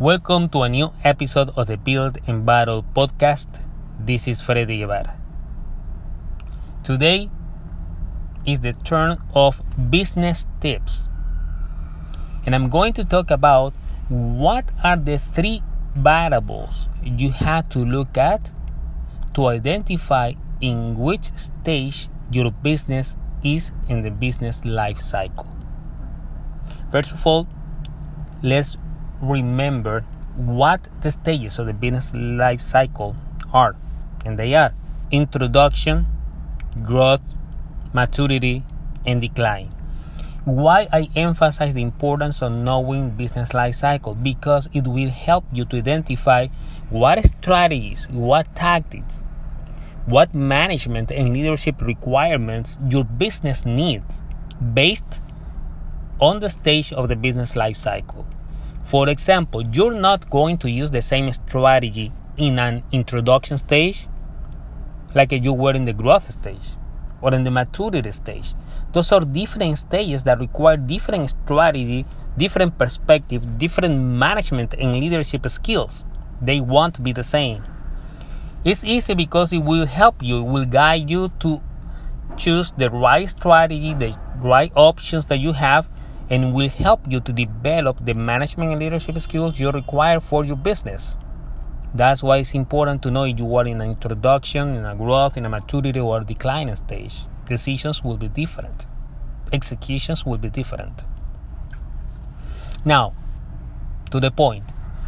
Welcome to a new episode of the Build and Battle podcast. This is Freddy Guevara. Today is the turn of business tips. And I'm going to talk about what are the three variables you have to look at to identify in which stage your business is in the business life cycle. First of all, let's remember what the stages of the business life cycle are. And they are introduction, growth, maturity, and decline. Why I emphasize the importance of knowing business life cycle because it will help you to identify what strategies, what tactics, what management and leadership requirements your business needs based on the stage of the business life cycle. For example, you're not going to use the same strategy in an introduction stage like you were in the growth stage or in the maturity stage. Those are different stages that require different strategy, different perspective, different management and leadership skills. They won't be the same. It's easy because it will help you, it will guide you to choose the right strategy, the right options that you have and will help you to develop the management and leadership skills you require for your business. That's why it's important to know if you are in an introduction, in a growth, in a maturity, or a decline stage. Decisions will be different, executions will be different. Now, to the point,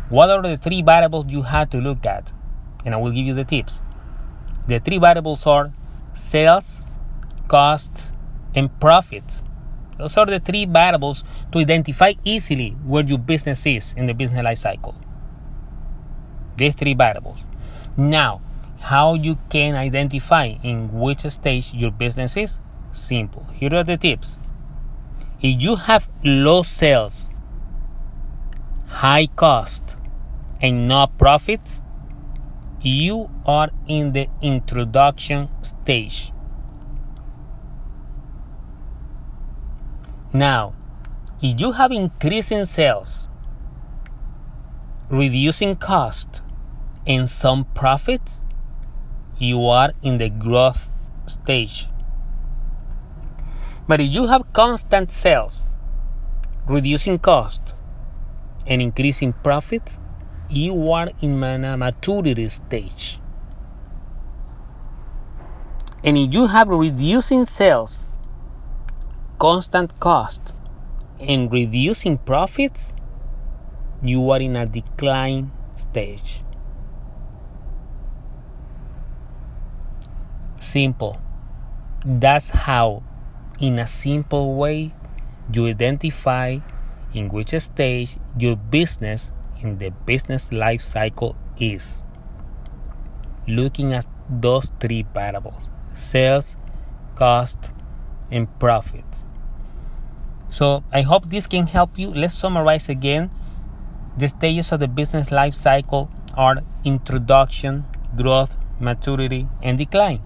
what are the three variables you have to look at? And I will give you the tips. The three variables are sales, cost, and profit. Those are the three variables to identify easily where your business is in the business life cycle. These three variables. Now, how you can identify in which stage your business is? Simple. Here are the tips. If you have low sales, high cost, and no profits, you are in the introduction stage. Now, if you have increasing sales, reducing cost, and some profits, you are in the growth stage. But if you have constant sales, reducing cost, and increasing profits, you are in a maturity stage. And if you have reducing sales, constant cost and reducing profits, you are in a decline stage. Simple. That's how, in a simple way, you identify in which stage your business in the business life cycle is. Looking at those three variables sales, cost, and profits. So I hope this can help you. Let's summarize again. The stages of the business life cycle are introduction, growth, maturity, and decline.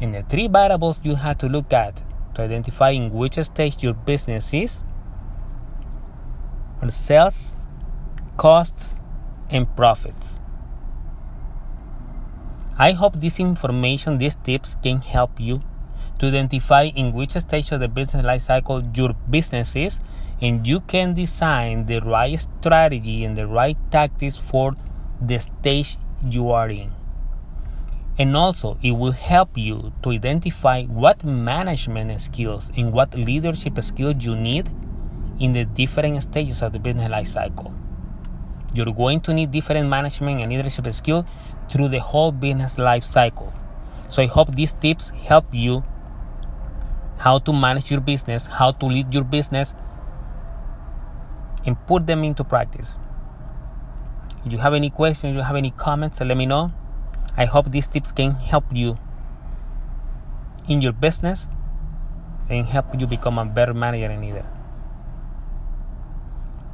And the three variables you have to look at to identify in which stage your business is are sales, costs, and profits. I hope this information, these tips can help you to identify in which stage of the business life cycle your business is and you can design the right strategy and the right tactics for the stage you are in. And also, it will help you to identify what management skills and what leadership skills you need in the different stages of the business life cycle. You're going to need different management and leadership skills through the whole business life cycle. So I hope these tips help you how to manage your business, how to lead your business, and put them into practice. If you have any questions, you have any comments, let me know. I hope these tips can help you in your business and help you become a better manager and leader.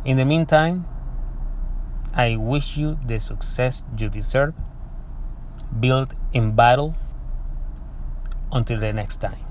In the meantime, I wish you the success you deserve. Build in battle. Until the next time.